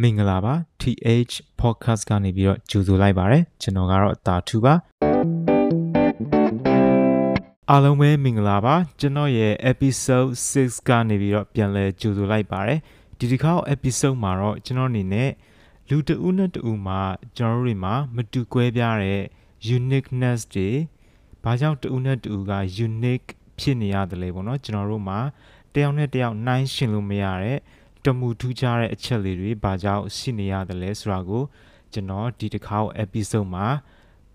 မင်္ဂလာပါ TH podcast ကနေပြီးတော့ကြိုဆိုလိုက်ပါရစေကျွန်တော်ကတော့တာထူပါအားလုံးပဲမင်္ဂလာပါကျွန်တော်ရဲ့ episode 6ကနေပြီးတော့ပြန်လဲကြိုဆိုလိုက်ပါရစေဒီတစ်ခါ episode မှာတော့ကျွန်တော်အနေနဲ့လူတဦးနဲ့တဦးမှာကျွန်တော်တို့တွေမှာမတူကွဲပြားတဲ့ uniqueness တွေဘာကြောင့်တဦးနဲ့တဦးက unique ဖြစ်နေရတယ်လဲပေါ့နော်ကျွန်တော်တို့မှာတယောက်နဲ့တယောက်နှိုင်းရှင်လို့မရတဲ့ တမှုထူးခြားတဲ့အချက်လေးတွေဘာကြောင့်ရှိနေရတယ်လဲဆိုတာကိုကျွန်တော်ဒီတစ်ခါ episode မှာ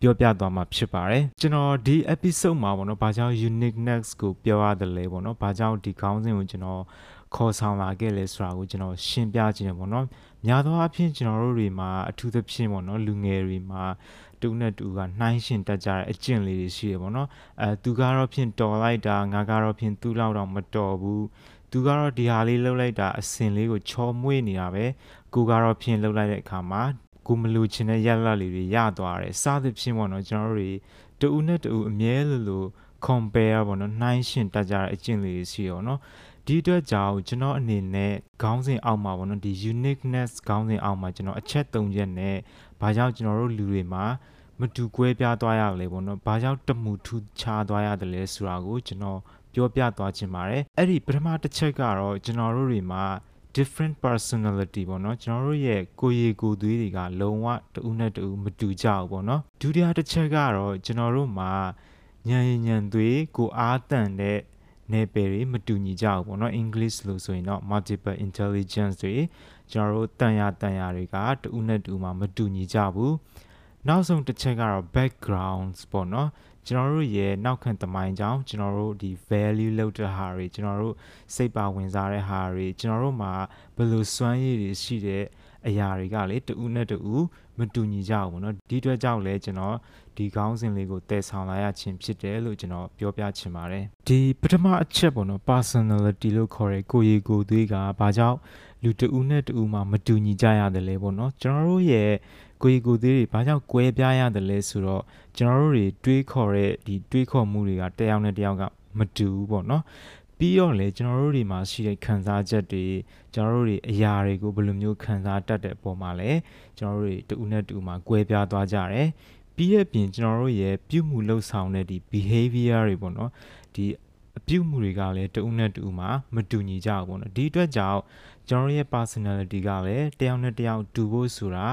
ပြောပြသွားမှာဖြစ်ပါတယ်ကျွန်တော်ဒီ episode မှာပေါ့နော်ဘာကြောင့် uniqueness ကိုပြောရတယ်လဲပေါ့နော်ဘာကြောင့်ဒီခေါင်းစဉ်ကိုကျွန်တော်ခေါ်ဆောင်လာခဲ့လဲဆိုတာကိုကျွန်တော်ရှင်းပြခြင်းပေါ့နော်များသောအားဖြင့်ကျွန်တော်တို့တွေမှာအထူးသဖြင့်ပေါ့နော်လူငယ်တွေမှာတူနဲ့တူကနှိုင်းရှင်တက်ကြတဲ့အကျင့်လေးတွေရှိတယ်ပေါ့နော်အဲသူကတော့ဖြင့်တော်လိုက်တာငါကတော့ဖြင့်သူ့လောက်တော့မတော်ဘူး သူကတော့ဒီဟာလေးလှုပ်လိုက်တာအစင်လေးကိုချော်မွေ့နေတာပဲကိုကတော့ဖြင့်လှုပ်လိုက်တဲ့အခါမှာကိုမလူချင်တဲ့ရက်လက်လေးတွေရသွားတယ်စသဖြင့်ပေါ့နော်ကျွန်တော်တို့တွေတူနဲ့တူအမြဲလိုလို compare ပေါ့နော်နှိုင်းရှင်တက်ကြတဲ့အကျင့်လေးတွေရှိရောနော်ဒီအတွက်ကြောင့်ကျွန်တော်အနေနဲ့ခေါင်းစဉ်အောက်မှာပေါ့နော်ဒီ uniqueness ခေါင်းစဉ်အောက်မှာကျွန်တော်အချက်၃ချက်နဲ့ဘာကြောင့်ကျွန်တော်တို့လူတွေမှာမတူကွဲပြားသွားရလဲပေါ့နော်ဘာကြောင့်တမှုထူးခြားသွားရတယ်လဲဆိုတာကိုကျွန်တော် ပြောပြသွားခြင်းပါတယ်အဲ့ဒီပထမတစ်ချက်ကတော့ကျွန်တော်တို့တွေမှာ different personality ပေါ့နော်ကျွန်တော်တို့ရဲ့ကိုယ်ရည်ကိုယ်သွေးတွေကလုံးဝတဦးနဲ့တဦးမတူကြဘူးပေါ့နော်ဒုတိယတစ်ချက်ကတော့ကျွန်တော်တို့မှာညံညံသွေးကိုအားတန်တဲ့နယ်ပယ်တွေမတူညီကြဘူးပေါ့နော် English လို့ဆိုရင်တော့ multiple intelligence တွေကျွန်တော်တို့တန်ရတန်ရတွေကတဦးနဲ့တူမှာမတူညီကြဘူး နောက်ဆုံးတစ်ချက်ကတော့ backgrounds ပေါ့နော်ကျွန်တော်တို့ရဲ့နောက်ခံသမိုင်းကြောင်းကျွန်တော်တို့ဒီ value လောက်တဲ့ဟာတွေကျွန်တော်တို့စိတ်ပါဝင်စားတဲ့ဟာတွေကျွန်တော်တို့မှာဘယ်လိုစွမ်းရည်တွေရှိတဲ့အရာတွေကလေတူးနဲ့တူးမတူညီကြဘူးเนาะဒီအတွက်ကြောင့်လဲကျွန်တော်ဒီခေါင်းစဉ်လေးကိုတည်ဆောင်လာရခြင်းဖြစ်တယ်လို့ကျွန်တော်ပြောပြချင်ပါတယ်ဒီပထမအချက်ပေါ့နော် personality လို့ခေါ်တဲ့ကိုယ်ရည်ကိုယ်သွေးကဘာကြောင့်လူတဦးနဲ့တဦးမှာမတူညီကြရတယ်လဲပေါ့နော်ကျွန်တော်တို့ရဲ့ ကိုယ်ကိုယ်သေးတွေဘာကြောင့်ကွဲပြားရတယ်လဲဆိုတော့ကျွန်တော်တို့တွေတွေးခေါ်တဲ့ဒီတွေးခေါ်မှုတွေကတယောက်နဲ့တယောက်ကမတူဘူးပေါ့နော်ပြီးတော့လေကျွန်တော်တို့တွေမှာရှိတဲ့ခံစားချက်တွေကျွန်တော်တို့တွေအရာတွေကိုဘယ်လိုမျိုးခံစားတတ်တဲ့အပေါ်မှာလဲကျွန်တော်တို့တွေတူနဲ့တူမှာကွဲပြားသွားကြတယ်ပြီးရဲ့ပြင်ကျွန်တော်တို့ရဲ့ပြုမှုလှုပ်ဆောင်တဲ့ဒီ behavior တွေပေါ့နော်ဒီအပြုမှုတွေကလည်းတူနဲ့တူမှာမတူညီကြဘူးပေါ့နော်ဒီအတွက်ကြောင့်ကျွန်တော်ရဲ့ personality ကလည်းတယောက်နဲ့တယောက်တူဖို့ဆိုတာ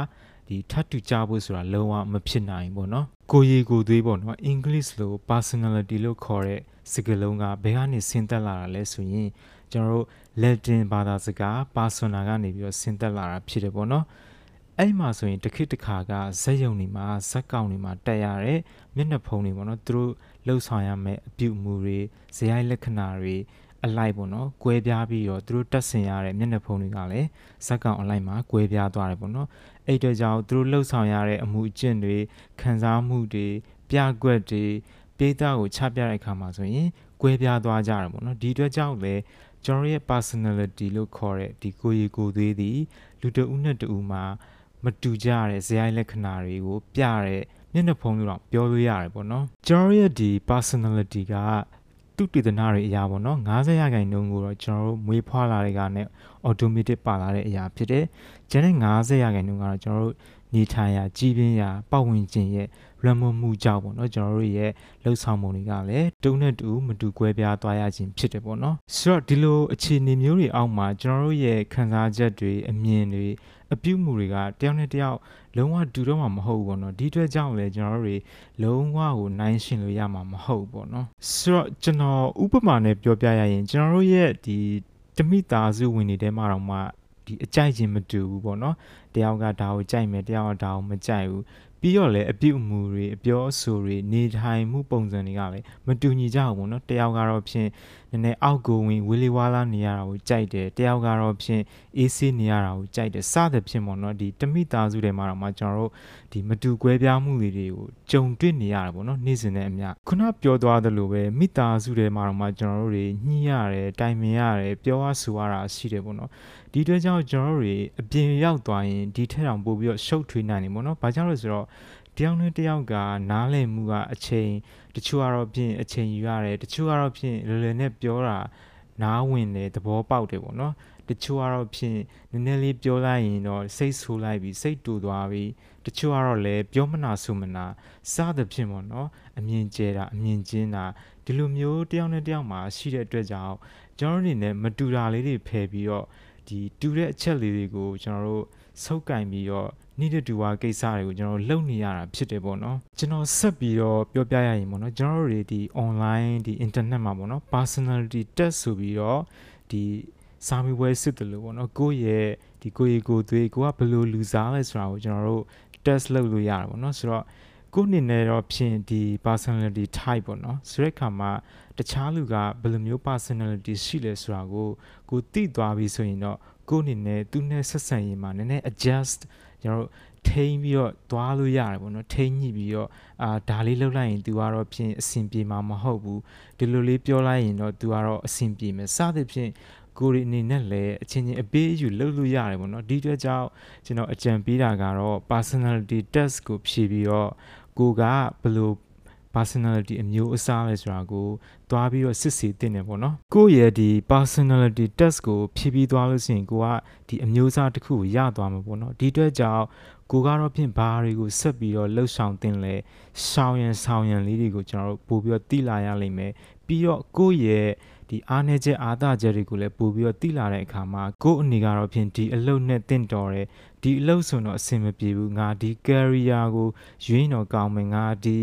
ဒီထပ်တူကြဖို့ဆိုတာလုံးဝမဖြစ်နိုင်ဘူးเนาะကိုရီကိုသွေးပေါ့เนาะ English လို့ personality လို့ခေါ်တဲ့စကားလုံးကဘယ်ကနေဆင်းသက်လာတာလဲဆိုရင်ကျွန်တော်တို့ Latin ဘာသာစကား persona ကနေပြီးတော့ဆင်းသက်လာတာဖြစ်တယ်ပေါ့เนาะအဲ့မှာဆိုရင်တခိတခါကဇက်ယုံနေမှာဇက်ကောင်နေမှာတက်ရတဲ့မျက်နှာဖုံးတွေပေါ့နော်သူတို့လှုပ်ဆောင်ရမယ့်အပြုအမူတွေဇယိုက်လက္ခဏာတွေ အလိုက်ပေါ့နော်ကွဲပြားပြီးတော့သူတို့တက်ဆင်ရတဲ့မျက်နှာဖုံးတွေကလည်းဇက်ကောင်အလိုက်မှာကွဲပြားသွားတယ်ပေါ့နော်အဲ့တဲ့ကြောင့်သူတို့လှုပ်ဆောင်ရတဲ့အမှုအကျင့်တွေခံစားမှုတွေပြကွက်တွေပိဿကိုချပြတဲ့အခါမှာဆိုရင်ကွဲပြားသွားကြတယ်ပေါ့နော်ဒီအတွက်ကြောင့်လည်းကျွန်တော်ရဲ့ personality လို့ခေါ်တဲ့ဒီကိုယ်ရည်ကိုယ်သွေးသည်လူတဦးနဲ့တဦးမှာမတူကြတဲ့ဇယိုက်လက္ခဏာတွေကိုပြတဲ့မျက်နှာဖုံးလို့တော့ပြောလို့ရတယ်ပေါ့နော်ကျွန်တော်ရဲ့ဒီ personality က သူတည်တနာတွေအရာပေါ့နော်90ရာခိုင်နှုန်းကိုတော့ကျွန်တော်တို့မွေးဖွားလာတဲ့ကနဲ့ automatic ပါလာတဲ့အရာဖြစ်တယ်။ကျန်တဲ့90ရာခိုင်နှုန်းကတော့ကျွန်တော်တို့နေထိုင်ရာကြီးပြင်းရာပတ်ဝန်းကျင်ရဲ့ရမမှုကြောင့်ပေါ့နော်ကျွန်တော်တို့ရဲ့လှုပ်ဆောင်မှုတွေကလည်းတုံးနဲ့တူမတူကွဲပြားသွားရခြင်းဖြစ်တယ်ပေါ့နော်ဆိုတော့ဒီလိုအခြေအနေမျိုးတွေအောက်မှာကျွန်တော်တို့ရဲ့ခံစားချက်တွေအမြင်တွေ အပြုမှုတွေကတယောက်နဲ့တယောက်လုံးဝတူတော့မှာမဟုတ်ဘူးပေါ့နော်ဒီအတွက်ကြောင့်လည်းကျွန်တော်တို့တွေလုံးဝကိုနိုင်ရှင်လို့ရမှာမဟုတ်ပေါ့နော်ဆိုတော့ကျွန်တော်ဥပမာနဲ့ပြောပြရရင်ကျွန်တော်တို့ရဲ့ဒီတမိသားစုဝင်နေတဲ့မှာတော့မှဒီအကြိုက်ခြင်းမတူဘူးပေါ့နော်တယောက်ကဒါကိုကြိုက်မယ်တယောက်ကဒါကိုမကြိုက်ဘူးပြီးတော့လည်းအပြုအမူတွေအပြောအဆိုတွေနေထိုင်မှုပုံစံတွေကလည်းမတူညီကြဘူးပေါ့နော်တယောက်ကတော့ဖြင့်န ည်းနည်းအောက်ကိုဝင်ဝီလီဝါလာနေရတာကိုကြိုက်တယ်တယောက်ကတော့ဖြင့်အေးဆေးနေရတာကိုကြိုက်တယ်စသဖြင့်ပေါ့နော်ဒီတမိသားစုတွေမှာတော့မှကျွန်တော်တို့ဒီမတူကွဲပြားမှုတွေကိုကြုံတွေ့နေရတာပေါ့နော်နေ့စဉ်နဲ့အမျှခုနပြောသွားသလိုပဲမိသားစုတွေမှာတော့မှကျွန်တော်တို့တွေညှိရတယ်တိုင်ပင်ရတယ်ပြောရဆိုရတာရှိတယ်ပေါ့နော်ဒီအတွက်ကြောင့်ကျွန်တော်တို့တွေအပြင်ရောက်သွားရင်ဒီထက်တောင်ပိုပြီးတော့ရှုပ်ထွေးနိုင်နေပေါ့နော်။ဘာကြောင့်လဲဆိုတော့တယောက်နဲ့တယောက်ကနားလည်မှုကအချိန် တချို့ကတော့ဖြင့်အချိန်ယူရတယ်တချို့ကတော့ဖြင့်လွယ်လွယ်နဲ့ပြောတာနားဝင်တယ်သဘောပေါက်တယ်ပေါ့နော်တချို့ကတော့ဖြင့်နည်းနည်းလေးပြောလိုက်ရင်တော့စိတ်ဆိုးလိုက်ပြီးစိတ်တူသွားပြီးတချို့ကတော့လည်းပြောမနာဆိုမနာစသဖြင့်ပေါ့နော်အမြင်ကျဲတာအမြင်ကျင်းတာဒီလိုမျိုးတယောက်နဲ့တယောက်မှာရှိတဲ့အတွက်ကြောင့်ကျွန်တော်တို့အနေနဲ့မတူတာလေးတွေဖယ်ပြီးတော့ဒီတူတဲ့အချက်လေးတွေကိုကျွန်တော်တို့ဆုပ်ကင်ပြီးတော့ နေတဲ့တူဝါကိစ္စတွေကိုကျွန်တော်တို့လုပ်နေရတာဖြစ်တယ်ပေါ့နော်ကျွန်တော်ဆက်ပြီးတော့ပြောပြရရင်ပေါ့နော်ကျွန်တော်တို့တွေဒီ online ဒီ internet မှာပေါ့နော် personality test ဆိုပြီးတော့ဒီစာမေးပွဲစစ်တယ်လို့ပေါ့နော်ကိုယ့်ရဲ့ဒီကိုယ့်ရဲ့ကိုယ်သွေးကိုကဘယ်လိုလူစားလဲဆိုတာကိုကျွန်တော်တို့ test လုပ်လို့ရတယ်ပေါ့နော်ဆိုတော့ကိုအနေနဲ့တော့ဖြင့်ဒီ personality type ပေါ့နော်ဆိုတဲ့အခါမှာတခြားလူကဘယ်လိုမျိုး personality ရှိလဲဆိုတာကိုကိုသိသွားပြီဆိုရင်တော့ကိုအနေနဲ့သူနဲ့ဆက်ဆံရေးမှာနည်းနည်း adjust ကျွန်တော်တို့ထိန်းပြီးတော့သွားလို့ရတယ်ပေါ့နော်ထိန်းညှိပြီးတော့အာဒါလေးလှုပ်လိုက်ရင် तू ကတော့ဖြင့်အဆင်ပြေမှာမဟုတ်ဘူးဒီလိုလေးပြောလိုက်ရင်တော့ तू ကတော့အဆင်ပြေမယ်စသဖြင့်ကိုရီအနေနဲ့လည်းအချင်းချင်းအပေးအယူလုပ်လို့ရတယ်ပေါ့နော်ဒီအတွက်ကြောင့်ကျွန်တော်အကြံပေးတာကတော့ personality test ကိုဖြည့်ပြီးတော့ကိုကဘယ်လို personality အမျိုးအစားလဲဆိုတာကိုတွားပြီးတော့စစ်ဆေးတင်တယ်ပေါ့နော်ကိုယ့်ရဲ့ဒီ personality test ကိုဖြည့်ပြီးသွားလို့ရှိရင်ကိုကဒီအမျိုးအစားတစ်ခုကိုရသွားမှာပေါ့နော်ဒီအတွက်ကြောင့်ကိုကတော့ဖြင့်ဘာတွေကိုဆက်ပြီးတော့လှုပ်ဆောင်တင်လဲရှောင်းရန်ဆောင်ရန်လေးတွေကိုကျွန်တော်တို့ပို့ပြီးတော့တိလာရလိမ့်မယ်ပြီးတော့ကိုယ့်ရဲ့ဒီအားနေချက်အားသာချက်တွေကိုလည်းပို့ပြီးတော့တိလာတဲ့အခါမှာကိုယ့်အနေကတော့ဖြင့်ဒီအလုပ်နဲ့တင့်တော်တယ်ဒီအလုပ်ဆိုတော့အဆင်မပြေဘူးငါဒီ career ကိုရွေးတော့ကောင်းမယ်ငါဒီ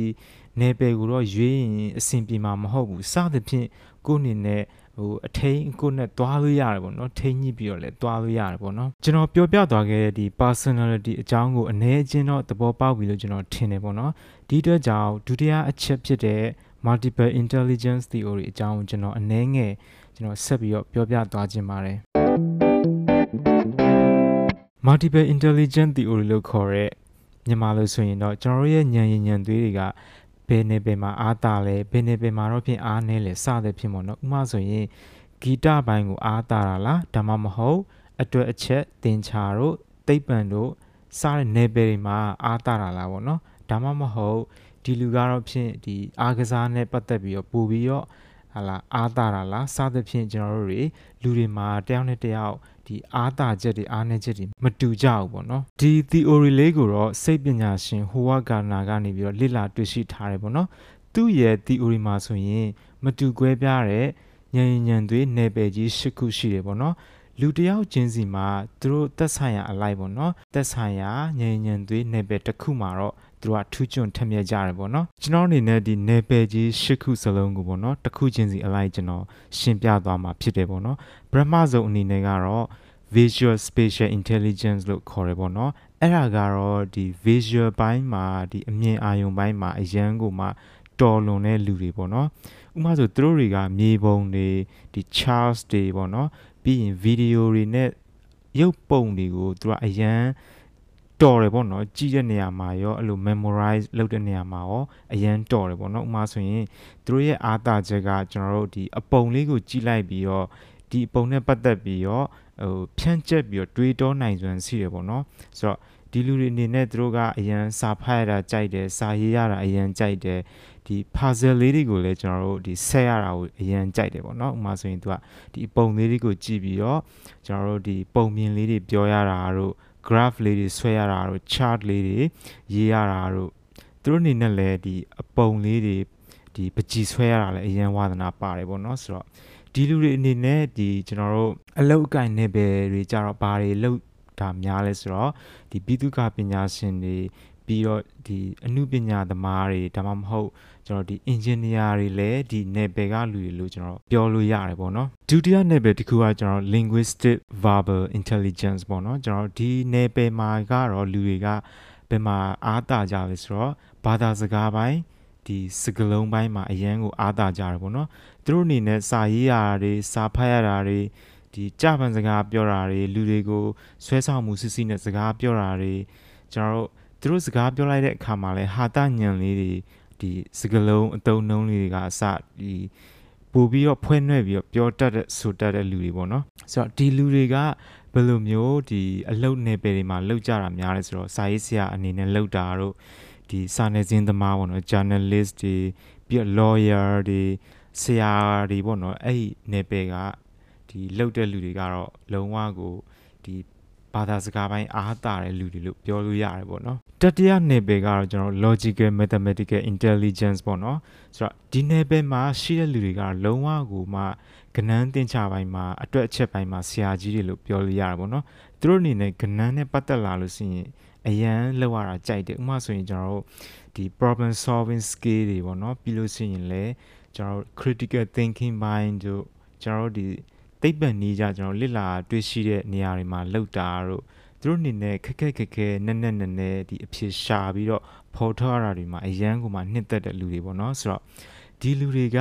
နယ်ပယ်ကိုတော့ရွေးရင်အဆင်ပြေမှာမဟုတ်ဘူးစသဖြင့်ကိုယ့်အနေနဲ့ဟိုအထိန်ကိုနဲ့တွားလို့ရတယ်ပေါ့နော်ထိန်ညှိပြီးတော့လည်းတွားလို့ရတယ်ပေါ့နော်ကျွန်တော်ပြောပြသွားခဲ့တဲ့ဒီ personality အကြောင်းကိုအနည်းအကျဉ်းတော့သဘောပေါက်ပြီလို့ကျွန်တော်ထင်တယ်ပေါ့နော်ဒီအတွက်ကြောင့်ဒုတိယအချက်ဖြစ်တဲ့ multiple intelligence theory အကြောင်းကိုကျွန်တော်အနည်းငယ်ကျွန်တော်ဆက်ပြီးတော့ပြောပြသွားခြင်းပါတယ် multiple intelligence theory လို့ခေါ်တဲ့မြန်မာလို့ဆိုရင်တော့ကျွန်တော်ရဲ့ဉာဏ်ရည်ဉာဏ်သွေးတွေက ဘယ်နေပင်မှာအားတာလဲဘယ်နေပင်မှာတော့ဖြင့်အားနည်းလဲစသဖြင့်ပေါ့နော်ဥပမာဆိုရင်ဂီတပိုင်းကိုအားတာတာလားဒါမှမဟုတ်အတွက်အချက်သင်္ချာတို့သိပ္ပံတို့စတဲ့နေပယ်တွေမှာအားတာတာလားပေါ့နော်ဒါမှမဟုတ်ဒီလူကတော့ဖြင့်ဒီအားကစားနဲ့ပတ်သက်ပြီးတော့ပို့ပြီးတော့ဟာလာအားတာတာလားစသဖြင့်ကျွန်တော်တို့တွေလူတွေမှာတယောက်နဲ့တယောက် ဒီအားတာချက်တွေအားနည်းချက်တွေမတူကြဘူးပေါ့နော်ဒီ theory လေးကိုတော့စိတ်ပညာရှင်ဟိုဝါဂါနာကနေပြီးတော့လေ့လာတွေ့ရှိထားတယ်ပေါ့နော်သူ့ရဲ့ theory မှာဆိုရင်မတူကွဲပြားတဲ့ဉာဏ်ဉာဏ်သွေးနယ်ပယ်ကြီး၈ခုရှိတယ်ပေါ့နော်လူတယောက်ချင်းစီမှာသူတို့သက်ဆိုင်ရာအလိုက်ပေါ့နော်သက်ဆိုင်ရာဉာဏ်ဉာဏ်သွေးနယ်ပယ်တစ်ခုမှာတော့ သူတို့ကထူးချွန်ထက်မြက်ကြတယ်ပေါ့နော်ကျွန်တော်အနေနဲ့ဒီနယ်ပယ်ကြီး၈ခုစလုံးကိုပေါ့နော်တစ်ခုချင်းစီအလိုက်ကျွန်တော်ရှင်းပြသွားမှာဖြစ်တယ်ပေါ့နော်ပထမဆုံးအနေနဲ့ကတော့ visual spatial intelligence လို့ခေါ်ရပေါ့နော်အဲ့ဒါကတော့ဒီ visual ဘိုင်းမှာဒီအမြင်အာရုံဘိုင်းမှာအရန်ကိုမှတော်လွန်တဲ့လူတွေပေါ့နော်ဥပမာဆိုသူတို့တွေကမြေပုံတွေဒီ charts တွေပေါ့နော်ပြီးရင် video တွေနဲ့ရုပ်ပုံတွေကိုသူကအရန် တော်တယ်ပေါ့နော်ကြည့်တဲ့နေရာမှာရောအဲ့လို memorize လုပ်တဲ့နေရာမှာရောအရန်တော်တယ်ပေါ့နော်ဥပမာဆိုရင်သူတို့ရဲ့အားသာချက်ကကျွန်တော်တို့ဒီအပုံလေးကိုကြည့်လိုက်ပြီးတော့ဒီအပုံနဲ့ပတ်သက်ပြီးတော့ဟိုဖြန့်ကျက်ပြီးတော့တွေးတောနိုင်စွမ်းရှိတယ်ပေါ့နော်ဆိုတော့ဒီလူတွေအနေနဲ့သူတို့ကအရန်စာဖတ်ရတာကြိုက်တယ်စာရေးရတာအရန်ကြိုက်တယ်ဒီ puzzle လေးတွေကိုလည်းကျွန်တော်တို့ဒီ set ရတာကိုအရန်ကြိုက်တယ်ပေါ့နော်ဥပမာဆိုရင်သူကဒီပုံလေးတွေကိုကြည့်ပြီးတော့ကျွန်တော်တို့ဒီပုံမြင်လေးတွေပြောရတာတို့ graph လေးတွေဆွဲရတာတို့ chart လေးတွေရေးရတာတို့သူတို့အနေနဲ့လည်းဒီအပုံလေးတွေဒီပကြီဆွဲရတာလည်းအရန်ဝါသနာပါတယ်ပေါ့နော်ဆိုတော့ဒီလူတွေအနေနဲ့ဒီကျွန်တော်တို့အလောက်အကင်နေပဲတွေကြတော့ဘာတွေလောက်တာများလဲဆိုတော့ဒီဘိတုကပညာရှင်တွေ ပြီးတော့ဒီအမှုပညာသမားတွေဒါမှမဟုတ်ကျွန်တော်ဒီ engineer တွေလည်းဒီ level ကလူတွေလို့ကျွန်တော်ပြောလို့ရတယ်ပေါ့နော်ဒုတိယ level တစ်ခုကကျွန်တော် linguistic verbal intelligence ပေါ့နော်ကျွန်တော်ဒီ level မှာကတော့လူတွေကဘယ်မှာအားတာကြလဲဆိုတော့ဘာသာစကားပိုင်းဒီစကလုံးပိုင်းမှာအရန်ကိုအားတာကြတယ်ပေါ့နော်သူတို့အနေနဲ့စာရေးရတာတွေစာဖတ်ရတာတွေဒီကြပန်စကားပြောတာတွေလူတွေကိုဆွဲဆောင်မှုစစ်စစ်နဲ့စကားပြောတာတွေကျွန်တော်တို့ သူတို့စကားပြောလိုက်တဲ့အခါမှာလဲဟာတညံလေးတွေဒီစကလုံးအတုံးနှုံးလေးတွေကအစဒီပို့ပြီးတော့ဖွဲနှဲ့ပြီးတော့ပြောတတ်တဲ့ဆိုတတ်တဲ့လူတွေပေါ့နော်ဆိုတော့ဒီလူတွေကဘယ်လိုမျိုးဒီအလုတ်နယ်ပယ်တွေမှာလောက်ကြတာများလဲဆိုတော့စာရေးဆရာအနေနဲ့လောက်တာတို့ဒီစာနယ်ဇင်းသမားပေါ့နော် journalist တွေပြီးတော့ lawyer တွေဆရာတွေပေါ့နော်အဲ့ဒီနယ်ပယ်ကဒီဒီလှုပ်တဲ့လူတွေကတော့လုံးဝကိုဒီ ဘာသာစကားပိုင်းအားတာတဲ့လူတွေလို့ပြောလို့ရတယ်ပေါ့နော်တတိယနယ်ပယ်ကတော့ကျွန်တော် logical mathematical intelligence ပေါ့နော်ဆိုတော့ဒီနယ်ပယ်မှာရှိတဲ့လူတွေကတော့လုံးဝကိုမှကဏ္ဍသင်္ချာပိုင်းမှာအတွက်အချက်ပိုင်းမှာဆရာကြီးတွေလို့ပြောလို့ရတယ်ပေါ့နော်သူတို့အနေနဲ့ကဏ္ဍနဲ့ပတ်သက်လာလို့ရှိရင်အရန်လောက်ရတာကြိုက်တယ်ဥပမာဆိုရင်ကျွန်တော်တို့ဒီ problem solving skill တွေပေါ့နော်ပြီးလို့ရှိရင်လည်းကျွန်တော်တို့ critical thinking mind တို့ကျွန်တော်တို့ဒီ သိပ္ပံနည်းကြကျွန်တော်လစ်လာတွေ့ရှိတဲ့နေရာတွေမှာလောက်တာတို့သူတို့အနေနဲ့ခက်ခက်ခက်ခဲနက်နက်နက်နက်ဒီအဖြစ်ရှာပြီးတော့ဖော်ထုတ်ရတာတွေမှာအရန်ကိုမှနှစ်သက်တဲ့လူတွေပေါ့နော်ဆိုတော့ဒီလူတွေက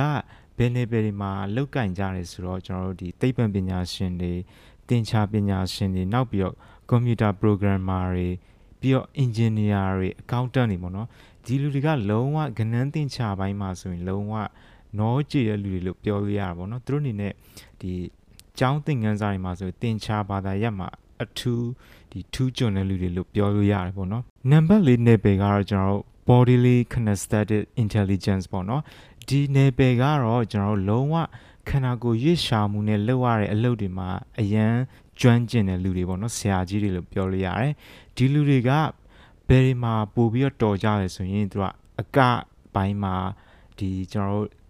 ဘယ်နေဘယ်ဒီမှာလောက်ကင်ကြတယ်ဆိုတော့ကျွန်တော်တို့ဒီသိပ္ပံပညာရှင်တွေတင်ချာပညာရှင်တွေနောက်ပြီးတော့ကွန်ပျူတာ programmer တွေပြီးတော့ engineer တွေ accountant တွေပေါ့နော်ဒီလူတွေကလုံးဝကဏ္ဍတင်ချာပိုင်းမှာဆိုရင်လုံးဝနောကြည့်တဲ့လူတွေလို့ပြောလို့ရတာပေါ့နော်သူတို့အနေနဲ့ဒီ ကျောင်းသင်ခန်းစာတွေမှာဆိုတင်ချာဘာသာရပ်မှာအထူးဒီထူးကျွန်းတဲ့လူတွေလို့ပြောလို့ရတယ်ပေါ့နော်နံပါတ်၄နယ်ပယ်ကတော့ကျွန်တော်တို့ bodily kinesthetic intelligence ပေါ့နော်ဒီနယ်ပယ်ကတော့ကျွန်တော်တို့လုံးဝခန္ဓာကိုယ်ရွေ့ရှာမှုနဲ့လုပ်ရတဲ့အလုပ်တွေမှာအရန်ကျွမ်းကျင်တဲ့လူတွေပေါ့နော်ဆရာကြီးတွေလို့ပြောလို့ရတယ်ဒီလူတွေကဘယ်မှာပို့ပြီးတော့တော်ကြလဲဆိုရင်သူကအကပိုင်းမှာဒီကျွန်တော်တို့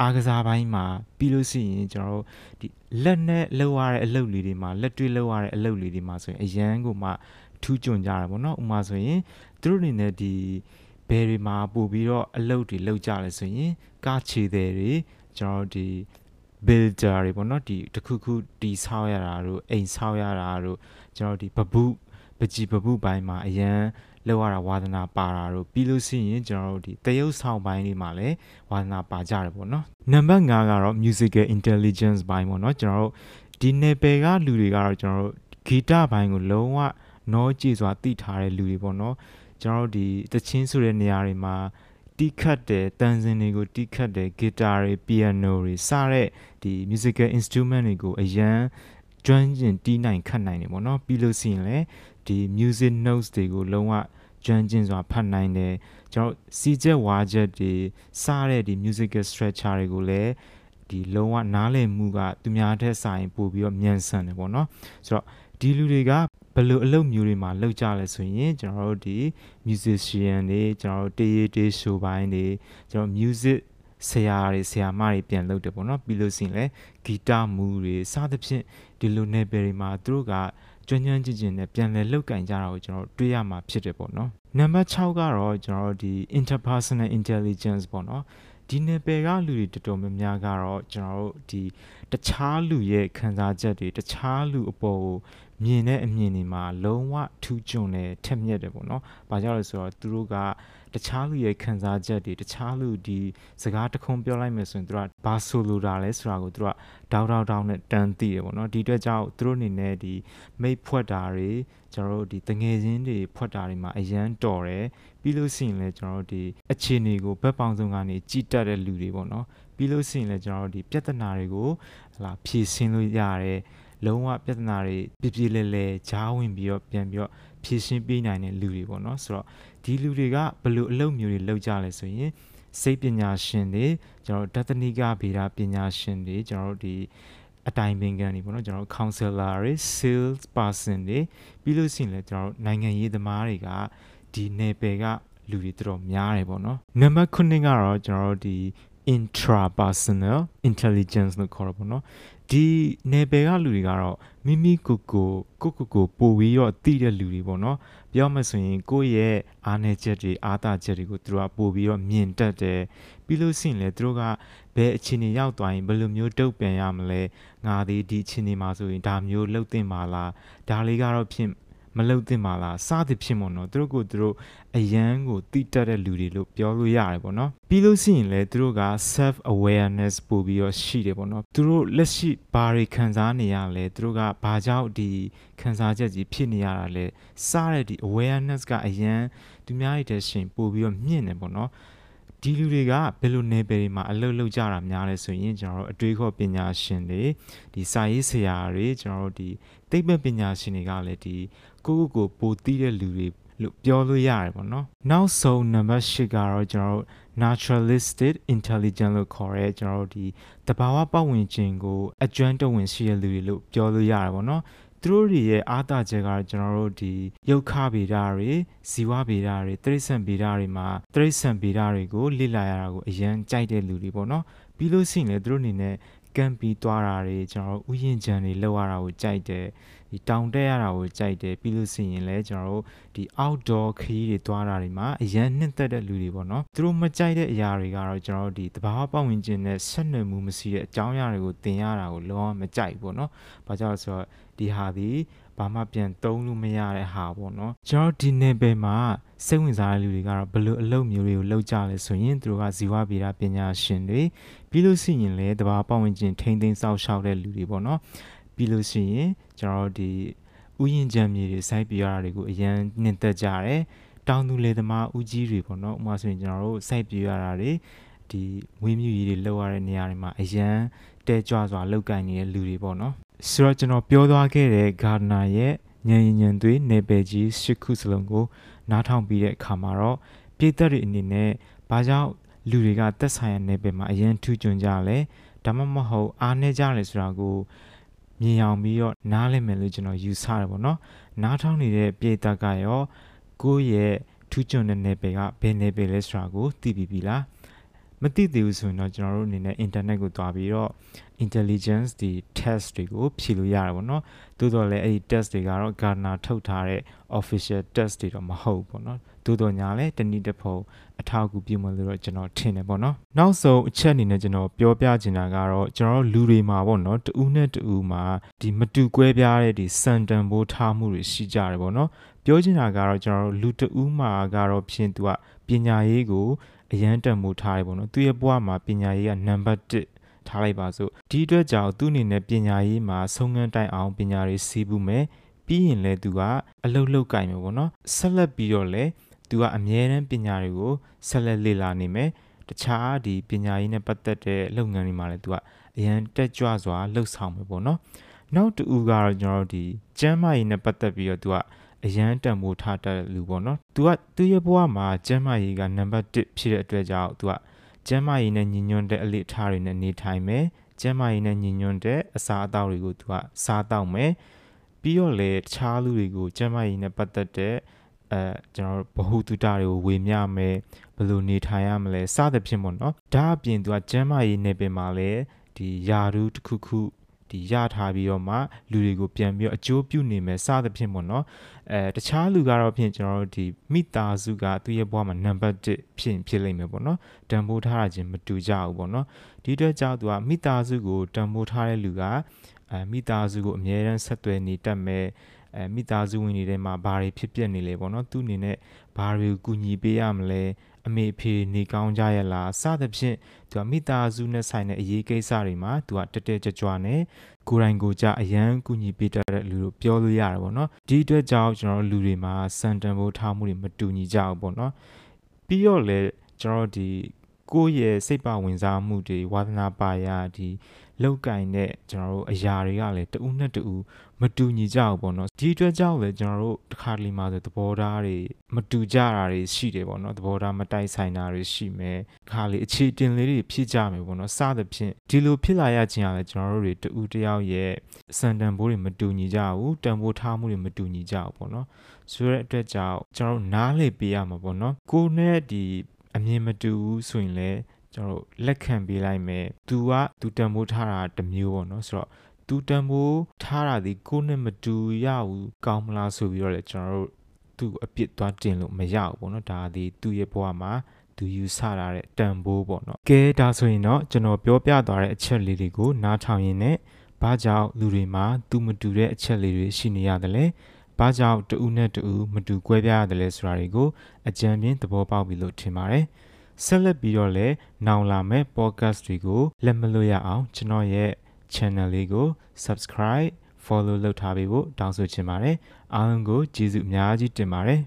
အားကစားပိုင်းမှာပြီးလို့ရှိရင်ကျွန်တော်တို့ဒီလက်နဲ့လှုပ်ရတဲ့အလုပ်လေးတွေမှာလက်တွေ့လှုပ်ရတဲ့အလုပ်လေးတွေမှာဆိုရင်အရန်ကိုမှထူးကျွန်းကြတာပေါ့နော်ဥမာဆိုရင်သူတို့အနေနဲ့ဒီဘယ်တွေမှာပို့ပြီးတော့အလုပ်တွေလုပ်ကြလဲဆိုရင်ကားခြေတယ်တွေကျွန်တော်တို့ဒီ builder တွေပေါ့နော်ဒီတခုခုတီဆောက်ရတာတို့အိမ်ဆောက်ရတာတို့ကျွန်တော်ဒီပပုပကြီးပပုပိုင်းမှာအရန် လောက်ရတာဝါသနာပါတာတို့ပြီးလို့ရှိရင်ကျွန်တော်တို့ဒီတရုပ်ဆောင်ပိုင်းတွေမှာလည်းဝါသနာပါကြတယ်ပေါ့နော်နံပါတ်5ကတော့ musical intelligence ဘိုင်းပေါ့နော်ကျွန်တော်တို့ဒီနယ်ပယ်ကလူတွေကတော့ကျွန်တော်တို့ဂီတဘိုင်းကိုလုံးဝနောကြည့်စွာသိထားတဲ့လူတွေပေါ့နော်ကျွန်တော်တို့ဒီတချင်းဆိုတဲ့နေရာတွေမှာတီးခတ်တယ်တန်စင်တွေကိုတီးခတ်တယ်ဂီတာတွေပီယိုနိုတွေစတဲ့ဒီ musical instrument တွေကိုအရန်ကျွမ်းကျင်တီးနိုင်ခတ်နိုင်တယ်ပေါ့နော်ပြီးလို့ရှိရင်လည်း ဒီ music notes တွေကိုလုံးဝကျွမ်းကျင်စွာဖတ်နိုင်တယ်ကျွန်တော်စီချက်ဝါချက်တွေစတဲ့ဒီ musical structure တွေကိုလည်းဒီလုံးဝနားလည်မှုကသူများထက်စာရင်ပို့ပြီးတော့မြန်ဆန်တယ်ပေါ့နော်ဆိုတော့ဒီလူတွေကဘယ်လိုအလုပ်မျိုးတွေမှာလုပ်ကြလဲဆိုရင်ကျွန်တော်တို့ဒီ musician တွေကျွန်တော်တို့တေးရေးတေး show ပိုင်းတွေကျွန်တော် music ဆရာတွေဆရာမတွေပြန်လုပ်တယ်ပေါ့နော်ပြီးလို့ရှိရင်လည်းဂီတမူတွေစသဖြင့်ဒီလို level တွေမှာသူတို့က ကျွမ်းကျွမ်းကျင်ကျင်နဲ့ပြန်လည်လောက်ကင်ကြတာကိုကျွန်တော်တွေ့ရမှာဖြစ်တယ်ပေါ့နော်နံပါတ်6ကတော့ကျွန်တော်ဒီ interpersonal intelligence ပေါ့နော်ဒီနယ်ပယ်ကလူတွေတော်တော်များများကတော့ကျွန်တော်တို့ဒီတခြားလူရဲ့ခံစားချက်တွေတခြားလူအပေါ်ကို မြင်တဲ့အမြင်တွေမှာလုံးဝထူးချွန်တယ်ထက်မြက်တယ်ပေါ့နော်။ဘာကြောင့်လဲဆိုတော့သူတို့ကတခြားလူရဲ့ခံစားချက်တွေတခြားလူဒီစကားတခုံပြောလိုက်မယ်ဆိုရင်သူကဘာဆိုလိုတာလဲဆိုတာကိုသူကတောက်တောက်တောက်နဲ့တန်းသိတယ်ပေါ့နော်ဒီအတွက်ကြောင့်သူတို့အနေနဲ့ဒီမိတ်ဖွက်တာတွေကျွန်တော်တို့ဒီတငယ်ချင်းတွေဖွက်တာတွေမှာအရန်တော်တယ်ပြီးလို့ရှိရင်လည်းကျွန်တော်တို့ဒီအခြေအနေကိုဘက်ပေါင်းစုံကနေကြည်တက်တဲ့လူတွေပေါ့နော်ပြီးလို့ရှိရင်လည်းကျွန်တော်တို့ဒီပြဿနာတွေကိုဟလာဖြေရှင်းလို့ရတယ် လုံးဝပြဿနာတွေပြပြလဲလဲဂျားဝင်ပြီးတော့ပြန်ပြီးတော့ဖြေရှင်းပေးနိုင်တဲ့လူတွေပေါ့နော်ဆိုတော့ဒီလူတွေကဘယ်လိုအလုပ်မျိုးတွေလုပ်ကြလဲဆိုရင်စိတ်ပညာရှင်တွေကျွန်တော်တသနိကဗေဒပညာရှင်တွေကျွန်တော်တို့ဒီအတိုင်ပင်ခံတွေပေါ့နော်ကျွန်တော်တို့ counselor တွေ sales person တွေပြီးလို့ရှိရင်လည်းကျွန်တော်တို့နိုင်ငံရေးသမားတွေကဒီနယ်ပယ်ကလူတွေတော်တော်များတယ်ပေါ့နော်နံပါတ်9ကတော့ကျွန်တော်တို့ဒီ intrapersonal intelligence လို့ခေါ်ရပါတော့ ဒီနယ်ပယ်ကလူတွေကတော့မိမိကိုကိုကိုကိုကိုပို့ပြီးတော့တည်တဲ့လူတွေပေါ့နော်ပြောမှဆိုရင်ကိုယ့်ရဲ့အားနည်းချက်တွေအားသာချက်တွေကိုသူတို့ကပို့ပြီးတော့မြင်တတ်တယ်ပြီးလို့ရှိရင်လည်းသူတို့ကဘယ်အခြေအနေရောက်သွားရင်ဘယ်လိုမျိုးတုတ်ပြန်ရမလဲငါဒီဒီအခြေအနေမှာဆိုရင်ဒါမျိုးလှုပ်တင်ပါလားဒါလေးကတော့ဖြစ် မလုပ်သင့်ပါလားစသည်ဖြစ်မို့နော်သူတို့ကိုသူတို့အယမ်းကိုတိတက်တဲ့လူတွေလို့ပြောလို့ရတယ်ပေါ့နော်ပြီးလို့ရှိရင်လည်းသူတို့က self awareness ပို့ပြီးတော့ရှိတယ်ပေါ့နော်သူတို့လက်ရှိဘာတွေခံစားနေရလဲသူတို့ကဘာကြောင့်ဒီခံစားချက်ကြီးဖြစ်နေရတာလဲစတဲ့ဒီ awareness ကအယမ်းသူများရဲ့တဲ့ရှင်ပို့ပြီးတော့မြင့်တယ်ပေါ့နော် ဒီလူတွေကဘယ်လိုနယ်ပယ်တွေမှာအလုပ်လုပ်ကြတာများလဲဆိုရင်ကျွန်တော်တို့အတွေးခေါ်ပညာရှင်တွေဒီစာရေးဆရာတွေကျွန်တော်တို့ဒီသိပ္ပံပညာရှင်တွေကလည်းဒီကိုကိုကိုပိုတီးတဲ့လူတွေလို့ပြောလို့ရတယ်ပေါ့နော်နောက်ဆုံး number 8ကတော့ကျွန်တော်တို့ naturalistic intelligence လို့ခေါ်ရဲကျွန်တော်တို့ဒီတဘာဝပတ်ဝန်းကျင်ကိုအကျွမ်းတဝင်ရှိတဲ့လူတွေလို့ပြောလို့ရတယ်ပေါ့နော် သူတို့တွေရဲ့အားသာချက်ကတော့ကျွန်တော်တို့ဒီယုတ်ခဗေဒတွေဇီဝဗေဒတွေတိရစ္ဆာန်ဗေဒတွေမှာတိရစ္ဆာန်ဗေဒတွေကိုလေ့လာရတာကိုအရန်ကြိုက်တဲ့လူတွေပေါ့နော်ပြီးလို့ရှိရင်လည်းသူတို့အနေနဲ့ကမ်ပြီးသွားတာတွေကျွန်တော်တို့ဥယျာဉ်ခြံတွေလောက်ရတာကိုကြိုက်တယ် ဒီတောင်တက်ရတာကိုကြိုက်တယ်ပြီးလို့ရှိရင်လည်းကျွန်တော်တို့ဒီ outdoor ခရီးတွေသွားတာတွေမှာအရန်နှစ်သက်တဲ့လူတွေပေါ့နော်သူတို့မကြိုက်တဲ့အရာတွေကတော့ကျွန်တော်တို့ဒီတဘာဝပတ်ဝန်းကျင်နဲ့ဆက်နွယ်မှုမရှိတဲ့အကြောင်းအရာတွေကိုသင်ရတာကိုလုံးဝမကြိုက်ဘူးပေါ့နော်ဘာကြောင့်လဲဆိုတော့ဒီဟာဒီဘာမှပြန်သုံးလို့မရတဲ့ဟာပေါ့နော်ကျွန်တော်ဒီနယ်ပယ်မှာစိတ်ဝင်စားတဲ့လူတွေကတော့ဘယ်လိုအလုပ်မျိုးတွေကိုလုပ်ကြလဲဆိုရင်သူတို့ကဇီဝဗေဒပညာရှင်တွေပြီးလို့ရှိရင်လည်းတဘာပတ်ဝန်းကျင်ထိန်းသိမ်းစောင့်ရှောက်တဲ့လူတွေပေါ့နော် ပြီးလို့ရှိရင်ကျွန်တော်ဒီဥယျာဉ်ကြံမြေတွေစိုက်ပြရတာတွေကိုအရန်နှင်သက်ကြတယ်တောင်သူလယ်သမားဦးကြီးတွေပေါ့နော်ဥပမာဆိုရင်ကျွန်တော်တို့စိုက်ပြရတာတွေဒီမွေးမြူရေးတွေလောက်ရတဲ့နေရာတွေမှာအရန်တဲကြွစွာလောက်ကင်နေတဲ့လူတွေပေါ့နော်ဆိုတော့ကျွန်တော်ပြောသွားခဲ့တဲ့ Gardner ရဲ့ညဉ့်ညဉ့်သွေးနေပယ်ကြီးရှစ်ခုစလုံးကိုနားထောင်ပြီးတဲ့အခါမှာတော့ပြည်သက်တွေအနေနဲ့ဘာကြောင့်လူတွေကသက်ဆိုင်ရာနယ်ပယ်မှာအရင်ထူးချွန်ကြလဲဒါမှမဟုတ်အားနေကြလဲဆိုတာကို မြင်အောင်ပြီးတော့နားလည်မယ်လို့ကျွန်တော်ယူဆတယ်ပေါ့နော်နားထောင်နေတဲ့ပြည်သက်ကရောကိုယ့်ရဲ့ထူးချွန်တဲ့နယ်ပယ်ကဘယ်နယ်ပယ်လဲဆိုတာကိုသိပြီးပြီလားမသိသေးဘူးဆိုရင်တော့ကျွန်တော်တို့အနေနဲ့ internet ကိုတွားပြီးတော့ intelligence ဒီ test တွေကိုဖြေလို့ရတယ်ပေါ့နော်သို့တော်လည်းအဲ့ဒီ test တွေကတော့ Gartner ထုတ်ထားတဲ့ official test တွေတော့မဟုတ်ဘူးပေါ့နော်သို့တော်ညာလည်းတနည်းတစ်ဖုံအထောက်အကူပြုမယ်လို့တော့ကျွန်တော်ထင်တယ်ပေါ့နော်နောက်ဆုံးအချက်အနေနဲ့ကျွန်တော်ပြောပြချင်တာကတော့ကျွန်တော်လူတွေမှာပေါ့နော်တူးနဲ့တူးမှာဒီမတူကွဲပြားတဲ့ဒီစံတန်ဖိုးထားမှုတွေရှိကြတယ်ပေါ့နော်ပြောချင်တာကတော့ကျွန်တော်လူတူးမှာကတော့ဖြင့်သူကပညာရေးကိုအရန်တန်မိုးထားတယ်ပေါ့နော်သူရဲ့ဘဝမှာပညာရေးကနံပါတ်1 ထားလိုက်ပါစို့ဒီအတွက်ကြောင့်သူ့အနေနဲ့ပညာရေးမှာဆုံးငန်းတိုင်အောင်ပညာရေးစီးပူးမယ်ပြီးရင်လည်းသူကအလုတ်လုတ်ကင်မယ်ပေါ့နော်ဆက်လက်ပြီးတော့လည်းသူကအမြဲတမ်းပညာတွေကိုဆက်လက်လေ့လာနေမယ်တခြားဒီပညာရေးနဲ့ပတ်သက်တဲ့လုပ်ငန်းတွေမှာလည်းသူကအရန်တက်ကြွစွာလှုပ်ဆောင်မယ်ပေါ့နော်နောက်တူကတော့ကျွန်တော်တို့ဒီကျမ်းမာရေးနဲ့ပတ်သက်ပြီးတော့သူကအရန်တန်ဖိုးထားတဲ့လူပေါ့နော်။ तू ကသူ့ရဲ့ဘဝမှာကျမ်းမာရေးကနံပါတ်1ဖြစ်တဲ့အတွက်ကြောင့် तू က ကျမ်းမာရေးနဲ့ညီညွတ်တဲ့အလေးထားတွေနဲ့နေထိုင်မယ်။ကျမ်းမာရေးနဲ့ညီညွတ်တဲ့အစာအသောက်တွေကို तू ကစားတောက်မယ်။ပြီးတော့လေတခြားလူတွေကိုကျမ်းမာရေးနဲ့ပတ်သက်တဲ့အဲကျွန်တော်ဘ ഹു တုတတွေကိုဝေမျှမယ်ဘယ်လိုနေထိုင်ရမလဲစသဖြင့်ပေါ့နော်ဒါအပြင်သူကကျမ်းမာရေးနယ်ပယ်မှာလည်းဒီယာရုတစ်ခုခု ဒီရထားပြီးတော့မှလူတွေကိုပြန်ပြီးတော့အကျိုးပြုနေမယ်စသဖြင့်ပေါ့နော်အဲတခြားလူကတော့ဖြင့်ကျွန်တော်တို့ဒီမိသားစုကသူ့ရဲ့ဘဝမှာနံပါတ်1ဖြစ်ဖြစ်လိမ့်မယ်ပေါ့နော်တန်ဖိုးထားတာချင်းမတူကြဘူးပေါ့နော်ဒီအတွက်ကြောင့်သူကမိသားစုကိုတန်ဖိုးထားတဲ့လူကအဲမိသားစုကိုအမြဲတမ်းဆက်သွယ်နေတတ်မယ်အဲမိသားစုဝင်တွေထဲမှာဘာတွေဖြစ်ပျက်နေလဲပေါ့နော်သူအနေနဲ့ဘာတွေကိုကူညီပေးရမလဲ အမေဖေနေကောင်းကြရလားစသဖြင့်သူကမိသားစုနဲ့ဆိုင်တဲ့အရေးကိစ္စတွေမှာသူကတက်တက်ကြွကြွနဲ့ကိုယ်တိုင်ကိုကြအရန်ကူညီပေးတတ်တဲ့လူတို့ပြောလို့ရတာပေါ့နော်ဒီအတွက်ကြောင့်ကျွန်တော်တို့လူတွေမှာစံတန်ဖိုးထားမှုတွေမတူညီကြဘူးပေါ့နော်ပြီးတော့လေကျွန်တော်ဒီ ကိုယ့်ရဲ့စိတ်ပါဝင်စားမှုတွေဝါသနာပါရဒီလောက်ကင်တဲ့ကျွန်တော်တို့အရာတွေကလည်းတူးနဲ့တူးမတူညီကြဘူးပေါ့နော်ဒီအတွက်ကြောင့်လည်းကျွန်တော်တို့တစ်ခါတလေမှဆိုသဘောထားတွေမတူကြတာတွေရှိတယ်ပေါ့နော်သဘောထားမတိုက်ဆိုင်တာတွေရှိမယ်ခါလေအခြေတင်လေးတွေဖြစ်ကြမယ်ပေါ့နော်စသဖြင့်ဒီလိုဖြစ်လာရခြင်းကလည်းကျွန်တော်တို့တွေတူးတယောက်ရဲ့စံတန်ဖိုးတွေမတူညီကြဘူးတန်ဖိုးထားမှုတွေမတူညီကြဘူးပေါ့နော်ဆိုတဲ့အတွက်ကြောင့်ကျွန်တော်တို့နားလေပေးရမှာပေါ့နော်ကိုနဲ့ဒီ အမြင်မတူဘူးဆိုရင်လည်းကျွန်တော်တို့လက်ခံပေးလိုက်မယ်။ तू က तू တန်ဖိုးထားတာတစ်မျိုးပေါ့နော်ဆိုတော့ तू တန်ဖိုးထားတာဒီကိုနဲ့မတူရဘူးကောင်းမလားဆိုပြီးတော့လေကျွန်တော်တို့သူ့အပြစ်သွားတင်လို့မရဘူးပေါ့နော်ဒါဒီသူ့ရဲ့ဘဝမှာသူယူဆတာတဲ့တန်ဖိုးပေါ့နော်ကဲဒါဆိုရင်တော့ကျွန်တော်ပြောပြသွားတဲ့အချက်လေးတွေကိုနားထောင်ရင်းနဲ့ဘာကြောင့်လူတွေမှာသူမတူတဲ့အချက်လေးတွေရှိနေရတယ်လဲ ဘာကြောင့်တူနဲ့တူမတူကွဲပြားရတယ်လဲဆိုတာတွေကိုအကြံပြင်းသဘောပေါက်ပြီလို့ထင်ပါတယ်။ဆက်လက်ပြီးတော့လည်းနောင်လာမယ့် podcast တွေကိုလက်မလွတ်ရအောင်ကျွန်တော်ရဲ့ channel လေးကို subscribe follow လုပ်ထားပေးဖို့တောင်းဆိုချင်ပါတယ်အားလုံးကိုကျေးဇူးအများကြီးတင်ပါတယ်